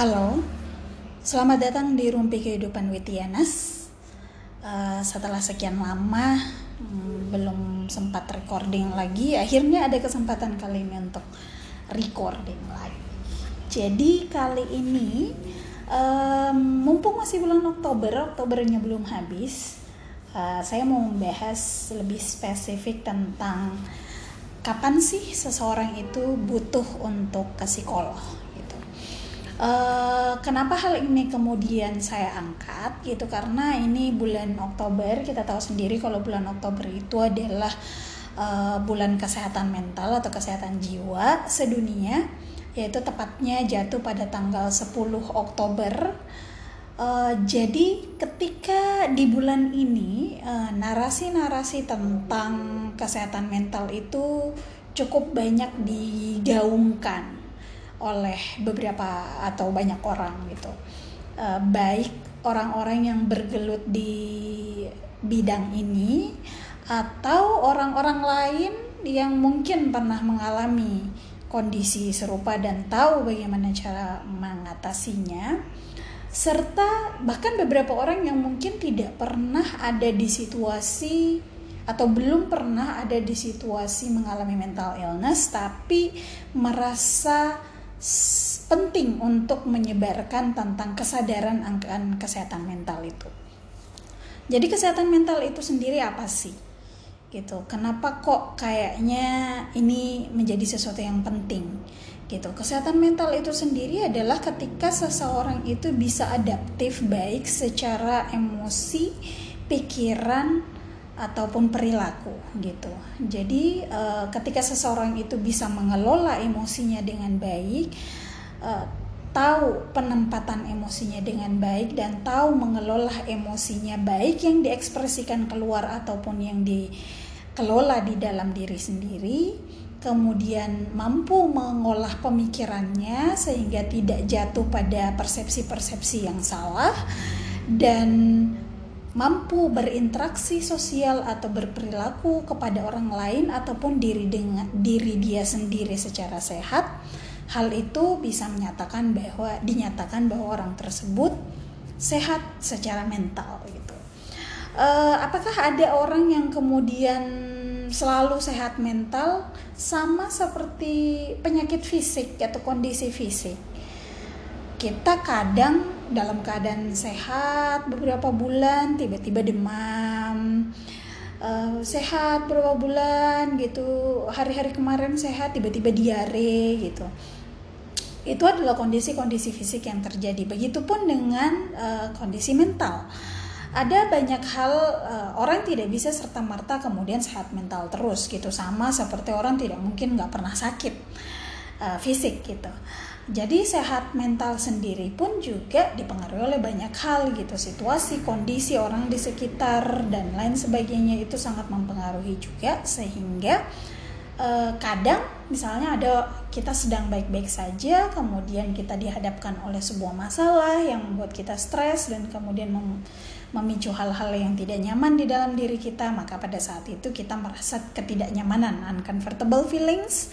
Halo, selamat datang di Rumpi Kehidupan Witianas. Uh, setelah sekian lama hmm, belum sempat recording lagi, akhirnya ada kesempatan kali ini untuk recording lagi. Jadi kali ini, um, mumpung masih bulan Oktober, Oktobernya belum habis, uh, saya mau membahas lebih spesifik tentang kapan sih seseorang itu butuh untuk ke psikolog. Uh, kenapa hal ini kemudian saya angkat? Gitu karena ini bulan Oktober kita tahu sendiri kalau bulan Oktober itu adalah uh, bulan kesehatan mental atau kesehatan jiwa sedunia yaitu tepatnya jatuh pada tanggal 10 Oktober. Uh, jadi ketika di bulan ini narasi narasi-narasi tentang kesehatan mental itu cukup banyak digaungkan oleh beberapa atau banyak orang gitu, uh, baik orang-orang yang bergelut di bidang ini atau orang-orang lain yang mungkin pernah mengalami kondisi serupa dan tahu bagaimana cara mengatasinya serta bahkan beberapa orang yang mungkin tidak pernah ada di situasi atau belum pernah ada di situasi mengalami mental illness tapi merasa penting untuk menyebarkan tentang kesadaran akan kesehatan mental itu. Jadi kesehatan mental itu sendiri apa sih? Gitu. Kenapa kok kayaknya ini menjadi sesuatu yang penting? gitu. Kesehatan mental itu sendiri adalah ketika seseorang itu bisa adaptif baik secara emosi, pikiran ataupun perilaku gitu. Jadi uh, ketika seseorang itu bisa mengelola emosinya dengan baik, uh, tahu penempatan emosinya dengan baik dan tahu mengelola emosinya baik yang diekspresikan keluar ataupun yang dikelola di dalam diri sendiri kemudian mampu mengolah pemikirannya sehingga tidak jatuh pada persepsi-persepsi yang salah dan mampu berinteraksi sosial atau berperilaku kepada orang lain ataupun diri dengan diri dia sendiri secara sehat hal itu bisa menyatakan bahwa dinyatakan bahwa orang tersebut sehat secara mental gitu uh, apakah ada orang yang kemudian selalu sehat mental sama seperti penyakit fisik atau kondisi fisik. Kita kadang dalam keadaan sehat beberapa bulan tiba-tiba demam. Uh, sehat beberapa bulan gitu hari-hari kemarin sehat tiba-tiba diare gitu. Itu adalah kondisi-kondisi fisik yang terjadi. Begitupun dengan uh, kondisi mental. Ada banyak hal uh, orang tidak bisa serta merta kemudian sehat mental terus gitu. Sama seperti orang tidak mungkin nggak pernah sakit uh, fisik gitu jadi sehat mental sendiri pun juga dipengaruhi oleh banyak hal gitu situasi kondisi orang di sekitar dan lain sebagainya itu sangat mempengaruhi juga sehingga uh, kadang misalnya ada kita sedang baik-baik saja kemudian kita dihadapkan oleh sebuah masalah yang membuat kita stres dan kemudian mem memicu hal-hal yang tidak nyaman di dalam diri kita, maka pada saat itu kita merasa ketidaknyamanan, uncomfortable feelings.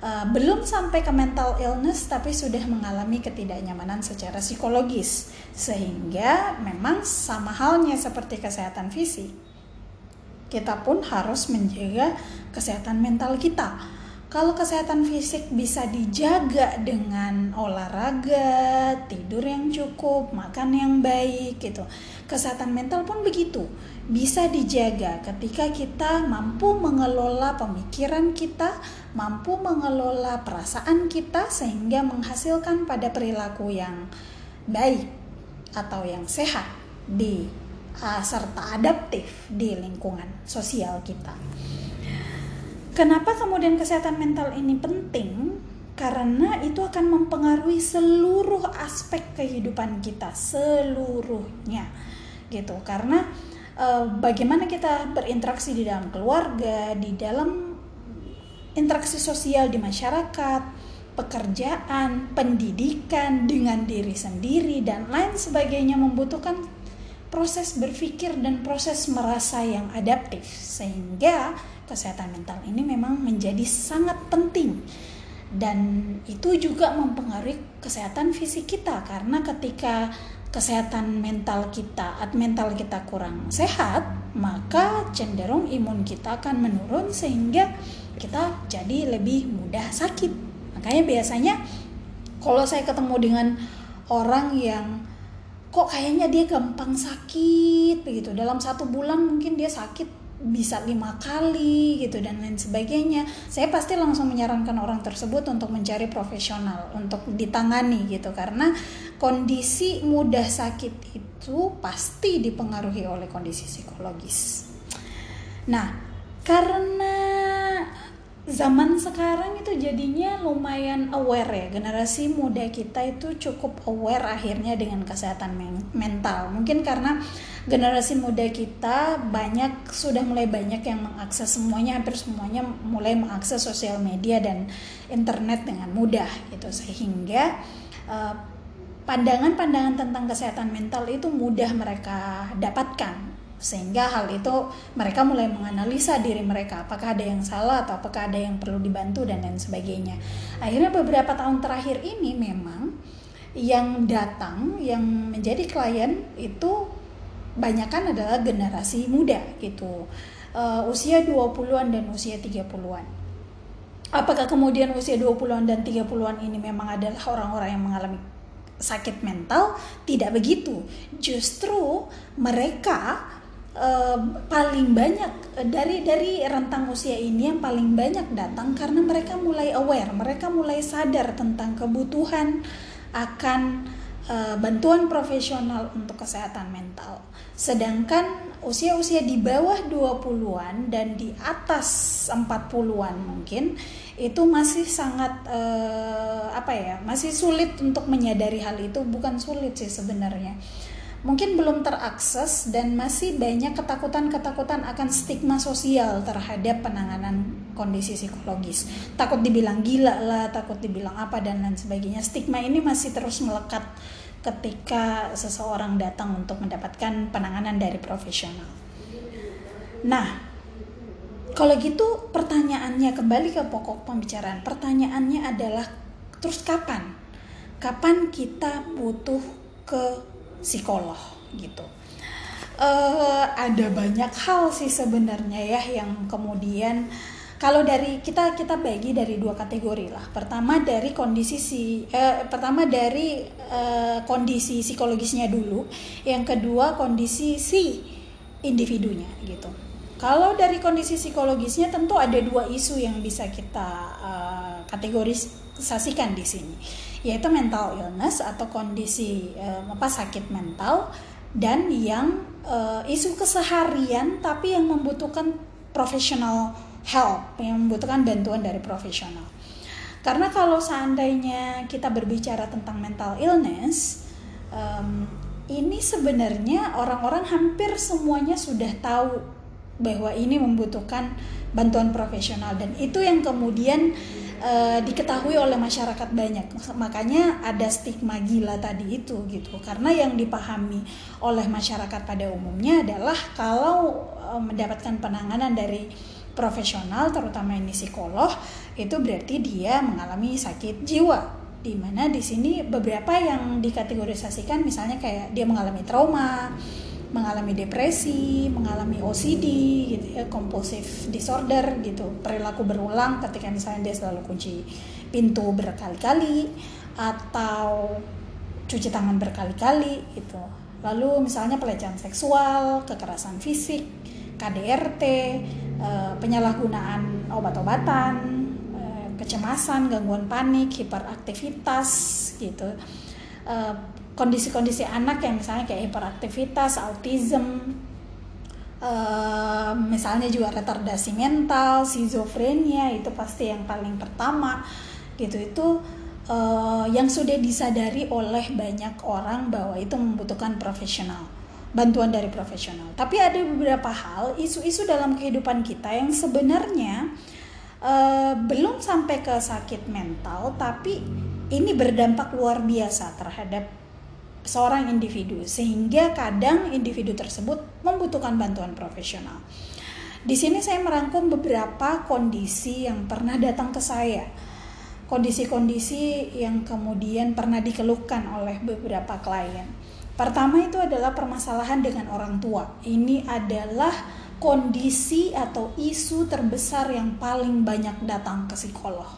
Uh, belum sampai ke mental illness tapi sudah mengalami ketidaknyamanan secara psikologis. Sehingga memang sama halnya seperti kesehatan fisik. Kita pun harus menjaga kesehatan mental kita. Kalau kesehatan fisik bisa dijaga dengan olahraga, tidur yang cukup, makan yang baik gitu. Kesehatan mental pun begitu. Bisa dijaga ketika kita mampu mengelola pemikiran kita, mampu mengelola perasaan kita sehingga menghasilkan pada perilaku yang baik atau yang sehat di uh, serta adaptif di lingkungan sosial kita. Kenapa kemudian kesehatan mental ini penting? Karena itu akan mempengaruhi seluruh aspek kehidupan kita, seluruhnya, gitu. Karena e, bagaimana kita berinteraksi di dalam keluarga, di dalam interaksi sosial di masyarakat, pekerjaan, pendidikan dengan diri sendiri dan lain sebagainya membutuhkan proses berpikir dan proses merasa yang adaptif. Sehingga kesehatan mental ini memang menjadi sangat penting. Dan itu juga mempengaruhi kesehatan fisik kita. Karena ketika kesehatan mental kita atau mental kita kurang sehat maka cenderung imun kita akan menurun sehingga kita jadi lebih mudah sakit. Makanya biasanya kalau saya ketemu dengan orang yang kok kayaknya dia gampang sakit? Begitu. Dalam satu bulan mungkin dia sakit bisa lima kali gitu dan lain sebagainya. Saya pasti langsung menyarankan orang tersebut untuk mencari profesional untuk ditangani gitu. Karena kondisi mudah sakit itu pasti dipengaruhi oleh kondisi psikologis. Nah karena zaman sekarang itu jadinya lumayan aware ya. Generasi muda kita itu cukup aware akhirnya dengan kesehatan mental. Mungkin karena generasi muda kita banyak sudah mulai banyak yang mengakses semuanya hampir semuanya mulai mengakses sosial media dan internet dengan mudah gitu. Sehingga pandangan eh, pandangan-pandangan tentang kesehatan mental itu mudah mereka dapatkan sehingga hal itu mereka mulai menganalisa diri mereka. Apakah ada yang salah atau apakah ada yang perlu dibantu dan lain sebagainya. Akhirnya beberapa tahun terakhir ini memang yang datang yang menjadi klien itu banyakkan adalah generasi muda gitu. Uh, usia 20-an dan usia 30-an apakah kemudian usia 20-an dan 30-an ini memang adalah orang-orang yang mengalami sakit mental? Tidak begitu. Justru mereka uh, paling banyak uh, dari dari rentang usia ini yang paling banyak datang karena mereka mulai aware, mereka mulai sadar tentang kebutuhan akan uh, bantuan profesional untuk kesehatan mental. Sedangkan usia-usia di bawah 20-an dan di atas 40-an mungkin itu masih sangat uh, apa ya, masih sulit untuk menyadari hal itu, bukan sulit sih sebenarnya mungkin belum terakses dan masih banyak ketakutan-ketakutan akan stigma sosial terhadap penanganan kondisi psikologis. Takut dibilang gila lah, takut dibilang apa dan lain sebagainya. Stigma ini masih terus melekat ketika seseorang datang untuk mendapatkan penanganan dari profesional. Nah, kalau gitu pertanyaannya kembali ke pokok pembicaraan. Pertanyaannya adalah terus kapan? Kapan kita butuh ke psikolog gitu. Uh, ada banyak hal sih sebenarnya ya yang kemudian kalau dari kita kita bagi dari dua kategori lah. Pertama dari kondisi si eh, pertama dari eh, kondisi psikologisnya dulu, yang kedua kondisi si individunya gitu. Kalau dari kondisi psikologisnya tentu ada dua isu yang bisa kita uh, kategorisasikan di sini yaitu mental illness atau kondisi uh, apa sakit mental dan yang uh, isu keseharian tapi yang membutuhkan professional help yang membutuhkan bantuan dari profesional. Karena kalau seandainya kita berbicara tentang mental illness um, ini sebenarnya orang-orang hampir semuanya sudah tahu bahwa ini membutuhkan bantuan profesional. Dan itu yang kemudian uh, diketahui oleh masyarakat banyak. Makanya ada stigma gila tadi itu gitu. Karena yang dipahami oleh masyarakat pada umumnya adalah kalau uh, mendapatkan penanganan dari profesional terutama ini psikolog itu berarti dia mengalami sakit jiwa. Di mana di sini beberapa yang dikategorisasikan misalnya kayak dia mengalami trauma mengalami depresi, mengalami OCD gitu ya, compulsive disorder gitu, perilaku berulang ketika misalnya dia selalu kunci pintu berkali-kali atau cuci tangan berkali-kali gitu. Lalu misalnya pelecehan seksual, kekerasan fisik, KDRT, eh, penyalahgunaan obat-obatan, eh, kecemasan, gangguan panik, hiperaktivitas gitu eh, kondisi-kondisi anak yang misalnya kayak hiperaktivitas, autism, uh, misalnya juga retardasi mental, schizofrenia itu pasti yang paling pertama gitu itu uh, yang sudah disadari oleh banyak orang bahwa itu membutuhkan profesional bantuan dari profesional. Tapi ada beberapa hal isu-isu dalam kehidupan kita yang sebenarnya uh, belum sampai ke sakit mental, tapi ini berdampak luar biasa terhadap seorang individu sehingga kadang individu tersebut membutuhkan bantuan profesional. Di sini saya merangkum beberapa kondisi yang pernah datang ke saya. kondisi-kondisi yang kemudian pernah dikeluhkan oleh beberapa klien. Pertama itu adalah permasalahan dengan orang tua. Ini adalah kondisi atau isu terbesar yang paling banyak datang ke psikolog.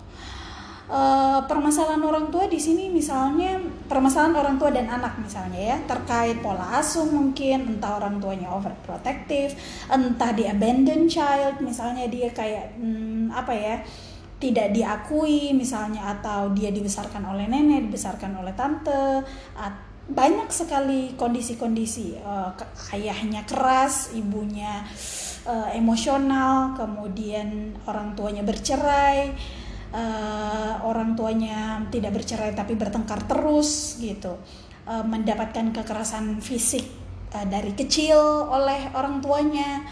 Uh, permasalahan orang tua di sini misalnya permasalahan orang tua dan anak misalnya ya terkait pola asuh mungkin entah orang tuanya overprotective entah di abandoned child misalnya dia kayak hmm, apa ya tidak diakui misalnya atau dia dibesarkan oleh nenek, dibesarkan oleh tante, banyak sekali kondisi-kondisi uh, ayahnya keras, ibunya uh, emosional, kemudian orang tuanya bercerai, uh, orang tuanya tidak bercerai tapi bertengkar terus gitu, uh, mendapatkan kekerasan fisik uh, dari kecil oleh orang tuanya.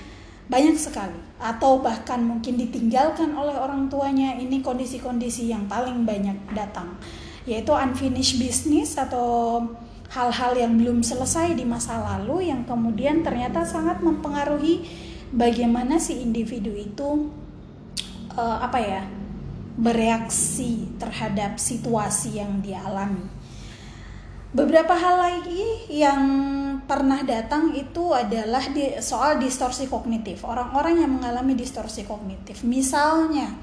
Banyak sekali. Atau bahkan mungkin ditinggalkan oleh orang tuanya. Ini kondisi-kondisi yang paling banyak datang. Yaitu unfinished business atau hal-hal yang belum selesai di masa lalu yang kemudian ternyata sangat mempengaruhi bagaimana si individu itu uh, apa ya bereaksi terhadap situasi yang dia alami Beberapa hal lagi yang pernah datang itu adalah di, soal distorsi kognitif. Orang-orang yang mengalami distorsi kognitif. Misalnya,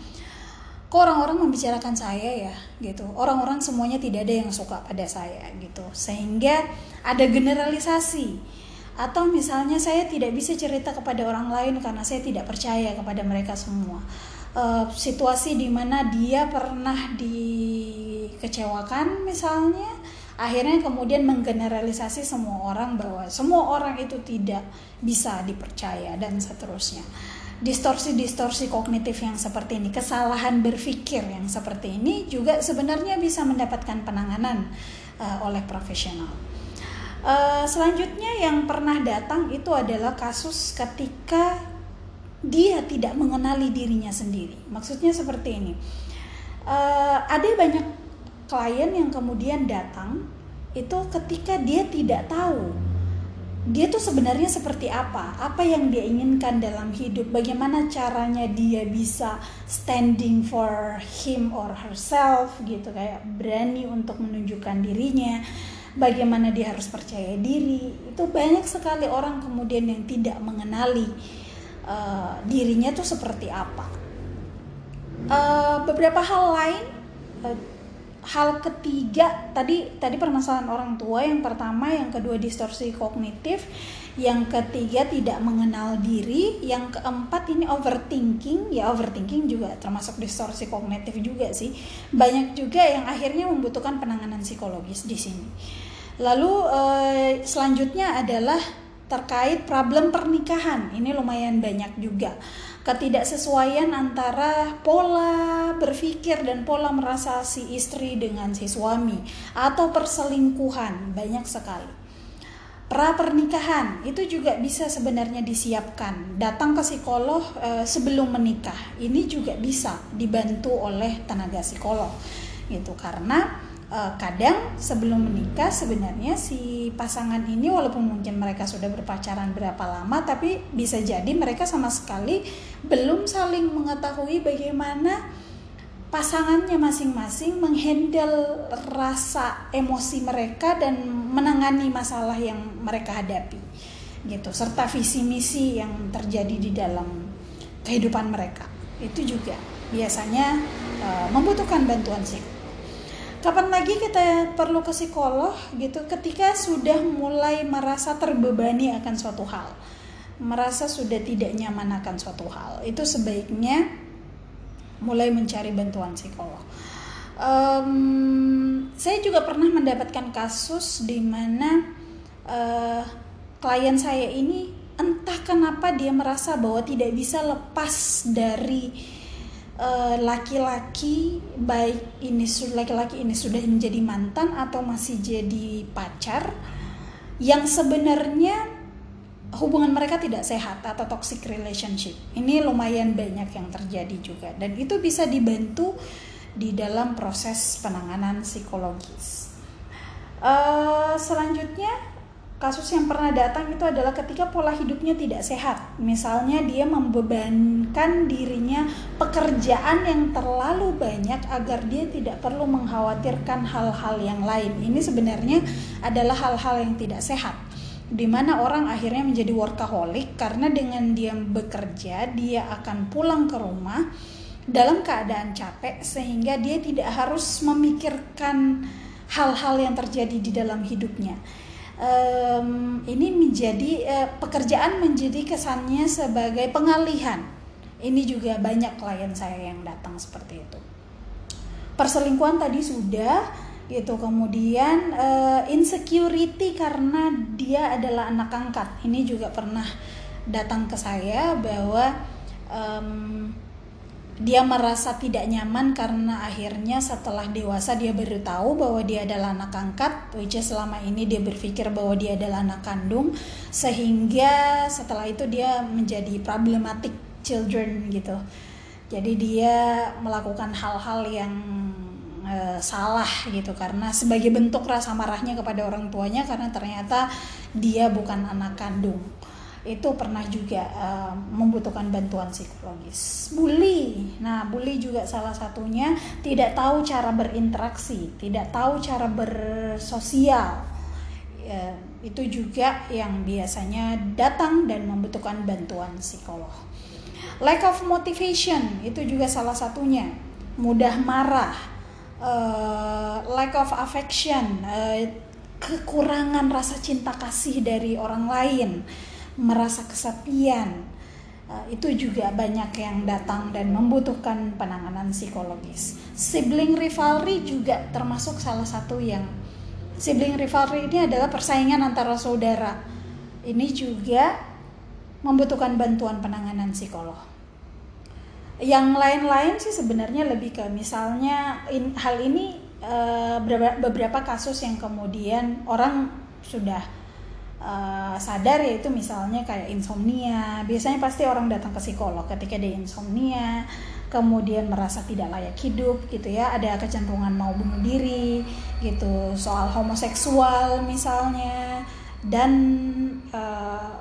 kok orang-orang membicarakan saya ya gitu. Orang-orang semuanya tidak ada yang suka pada saya gitu. Sehingga ada generalisasi. Atau misalnya saya tidak bisa cerita kepada orang lain karena saya tidak percaya kepada mereka semua. Uh, situasi di mana dia pernah dikecewakan misalnya. Akhirnya kemudian menggeneralisasi semua orang bahwa semua orang itu tidak bisa dipercaya dan seterusnya. Distorsi-distorsi kognitif yang seperti ini kesalahan berpikir yang seperti ini juga sebenarnya bisa mendapatkan penanganan uh, oleh profesional. Uh, selanjutnya yang pernah datang itu adalah kasus ketika dia tidak mengenali dirinya sendiri maksudnya seperti ini uh, ada banyak klien yang kemudian datang itu ketika dia tidak tahu dia tuh sebenarnya seperti apa, apa yang dia inginkan dalam hidup, bagaimana caranya dia bisa standing for him or herself gitu kayak berani untuk menunjukkan dirinya, bagaimana dia harus percaya diri. Itu banyak sekali orang kemudian yang tidak mengenali uh, dirinya tuh seperti apa. Uh, beberapa hal lain uh, hal ketiga tadi tadi permasalahan orang tua yang pertama yang kedua distorsi kognitif yang ketiga tidak mengenal diri yang keempat ini overthinking ya overthinking juga termasuk distorsi kognitif juga sih banyak juga yang akhirnya membutuhkan penanganan psikologis di sini lalu eh, selanjutnya adalah terkait problem pernikahan ini lumayan banyak juga ketidaksesuaian antara pola berpikir dan pola merasa si istri dengan si suami atau perselingkuhan banyak sekali. Pra pernikahan itu juga bisa sebenarnya disiapkan. Datang ke psikolog e, sebelum menikah. Ini juga bisa dibantu oleh tenaga psikolog gitu karena uh, kadang sebelum menikah sebenarnya si pasangan ini walaupun mungkin mereka sudah berpacaran berapa lama tapi bisa jadi mereka sama sekali belum saling mengetahui bagaimana pasangannya masing-masing menghandle rasa emosi mereka dan menangani masalah yang mereka hadapi gitu. Serta visi misi yang terjadi di dalam kehidupan mereka. Itu juga biasanya uh, membutuhkan bantuan psikolog kapan lagi kita perlu ke psikolog gitu? Ketika sudah mulai merasa terbebani akan suatu hal merasa sudah tidak nyaman akan suatu hal itu sebaiknya mulai mencari bantuan psikolog. Um, saya juga pernah mendapatkan kasus di mana uh, klien saya ini entah kenapa dia merasa bahwa tidak bisa lepas dari laki-laki uh, baik ini laki-laki ini sudah menjadi mantan atau masih jadi pacar yang sebenarnya hubungan mereka tidak sehat atau toxic relationship. Ini lumayan banyak yang terjadi juga dan itu bisa dibantu di dalam proses penanganan psikologis. Uh, selanjutnya kasus yang pernah datang itu adalah ketika pola hidupnya tidak sehat. Misalnya dia membebankan dirinya pekerjaan yang terlalu banyak agar dia tidak perlu mengkhawatirkan hal-hal yang lain. Ini sebenarnya adalah hal-hal yang tidak sehat. Di mana orang akhirnya menjadi workaholic karena dengan dia bekerja, dia akan pulang ke rumah dalam keadaan capek sehingga dia tidak harus memikirkan hal-hal yang terjadi di dalam hidupnya um, ini menjadi uh, pekerjaan menjadi kesannya sebagai pengalihan. Ini juga banyak klien saya yang datang seperti itu. Perselingkuhan tadi sudah gitu kemudian uh, insecurity karena dia adalah anak angkat ini juga pernah datang ke saya bahwa um, dia merasa tidak nyaman karena akhirnya setelah dewasa dia baru tahu bahwa dia adalah anak angkat which is selama ini dia berpikir bahwa dia adalah anak kandung sehingga setelah itu dia menjadi problematic children gitu. Jadi dia melakukan hal-hal yang uh, salah gitu karena sebagai bentuk rasa marahnya kepada orang tuanya karena ternyata dia bukan anak kandung itu pernah juga uh, membutuhkan bantuan psikologis. Bully, nah bully juga salah satunya tidak tahu cara berinteraksi, tidak tahu cara bersosial. Ya, itu juga yang biasanya datang dan membutuhkan bantuan psikolog. Lack of motivation itu juga salah satunya. Mudah marah, uh, lack of affection, uh, kekurangan rasa cinta kasih dari orang lain merasa kesepian uh, itu juga banyak yang datang dan membutuhkan penanganan psikologis. Sibling rivalry juga termasuk salah satu yang sibling rivalry ini adalah persaingan antara saudara. Ini juga membutuhkan bantuan penanganan psikolog. Yang lain-lain sih sebenarnya lebih ke misalnya in, hal ini uh, beberapa kasus yang kemudian orang sudah uh, sadar yaitu misalnya kayak insomnia. Biasanya pasti orang datang ke psikolog ketika dia insomnia kemudian merasa tidak layak hidup gitu ya. Ada kecenderungan mau bunuh diri gitu soal homoseksual misalnya. Dan uh,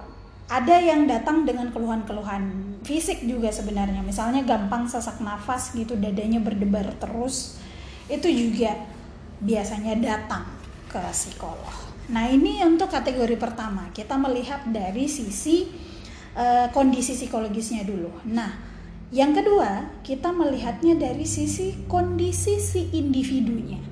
ada yang datang dengan keluhan-keluhan fisik juga sebenarnya. Misalnya gampang sesak nafas gitu dadanya berdebar terus. Itu juga biasanya datang ke psikolog Nah, ini untuk kategori pertama. Kita melihat dari sisi uh, kondisi psikologisnya dulu. Nah, yang kedua, kita melihatnya dari sisi kondisi si individunya.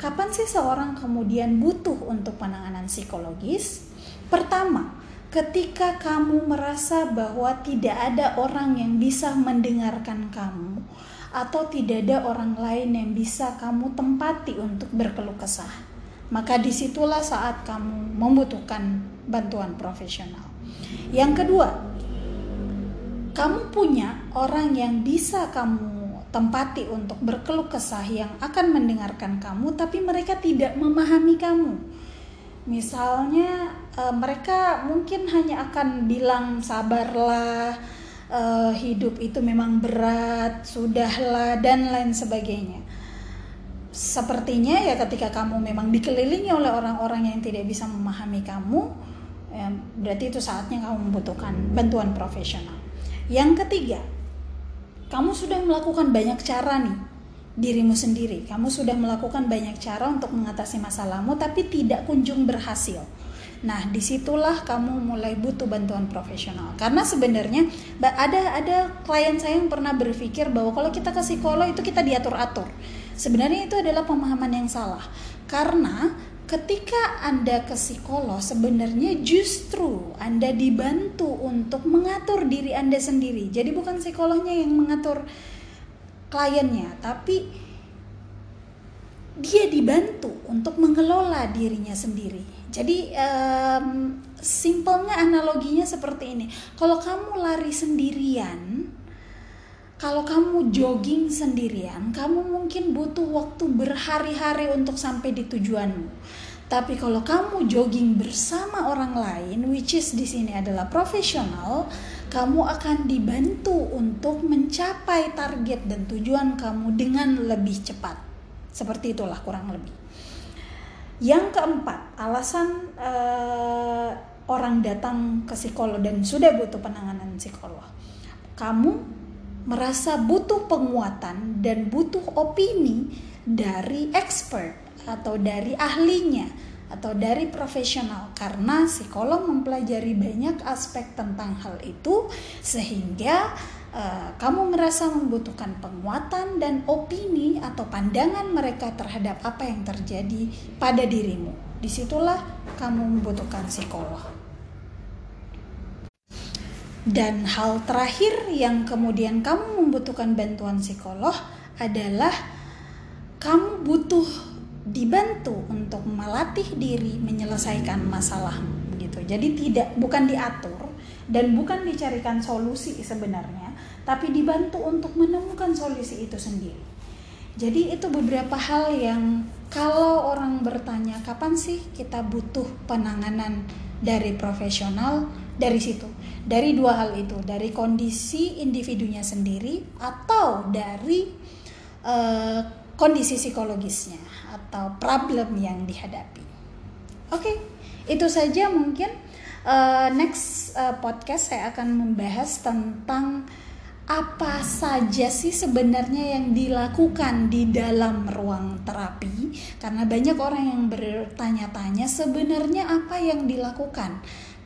Kapan sih seorang kemudian butuh untuk penanganan psikologis? Pertama, ketika kamu merasa bahwa tidak ada orang yang bisa mendengarkan kamu atau tidak ada orang lain yang bisa kamu tempati untuk berkeluh kesah maka di situlah saat kamu membutuhkan bantuan profesional. Yang kedua, kamu punya orang yang bisa kamu tempati untuk berkeluh kesah yang akan mendengarkan kamu, tapi mereka tidak memahami kamu. Misalnya, eh, mereka mungkin hanya akan bilang, "Sabarlah, eh, hidup itu memang berat, sudahlah," dan lain sebagainya sepertinya ya ketika kamu memang dikelilingi oleh orang-orang yang tidak bisa memahami kamu ya, berarti itu saatnya kamu membutuhkan bantuan profesional yang ketiga kamu sudah melakukan banyak cara nih dirimu sendiri kamu sudah melakukan banyak cara untuk mengatasi masalahmu tapi tidak kunjung berhasil Nah, di situlah kamu mulai butuh bantuan profesional. Karena sebenarnya ada ada klien saya yang pernah berpikir bahwa kalau kita ke psikolog itu kita diatur-atur. Sebenarnya itu adalah pemahaman yang salah. Karena ketika Anda ke psikolog sebenarnya justru Anda dibantu untuk mengatur diri Anda sendiri. Jadi bukan psikolognya yang mengatur kliennya, tapi dia dibantu untuk mengelola dirinya sendiri. Jadi um, simpelnya analoginya seperti ini. Kalau kamu lari sendirian, kalau kamu jogging sendirian, kamu mungkin butuh waktu berhari-hari untuk sampai di tujuanmu. Tapi kalau kamu jogging bersama orang lain, which is di sini adalah profesional, kamu akan dibantu untuk mencapai target dan tujuan kamu dengan lebih cepat. Seperti itulah kurang lebih. Yang keempat, alasan uh, orang datang ke psikolog dan sudah butuh penanganan psikolog. Kamu merasa butuh penguatan dan butuh opini dari expert atau dari ahlinya atau dari profesional karena psikolog mempelajari banyak aspek tentang hal itu sehingga uh, kamu merasa membutuhkan penguatan dan opini atau pandangan mereka terhadap apa yang terjadi pada dirimu. Di situlah kamu membutuhkan psikolog. Dan hal terakhir yang kemudian kamu membutuhkan bantuan psikolog adalah kamu butuh dibantu untuk melatih diri menyelesaikan masalah gitu. Jadi tidak bukan diatur dan bukan dicarikan solusi sebenarnya, tapi dibantu untuk menemukan solusi itu sendiri. Jadi itu beberapa hal yang kalau orang bertanya kapan sih kita butuh penanganan dari profesional dari situ. Dari dua hal itu, dari kondisi individunya sendiri atau dari uh, kondisi psikologisnya atau problem yang dihadapi. Oke, okay, itu saja mungkin uh, next uh, podcast saya akan membahas tentang apa saja sih sebenarnya yang dilakukan di dalam ruang terapi karena banyak orang yang bertanya-tanya sebenarnya apa yang dilakukan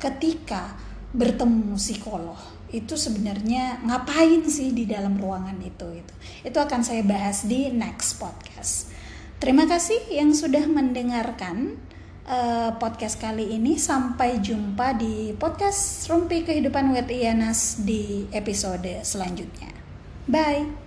ketika bertemu psikolog itu sebenarnya ngapain sih di dalam ruangan itu itu itu akan saya bahas di next podcast. Terima kasih yang sudah mendengarkan uh, podcast kali ini. Sampai jumpa di podcast Rumpi Kehidupan Wet Ianas di episode selanjutnya. Bye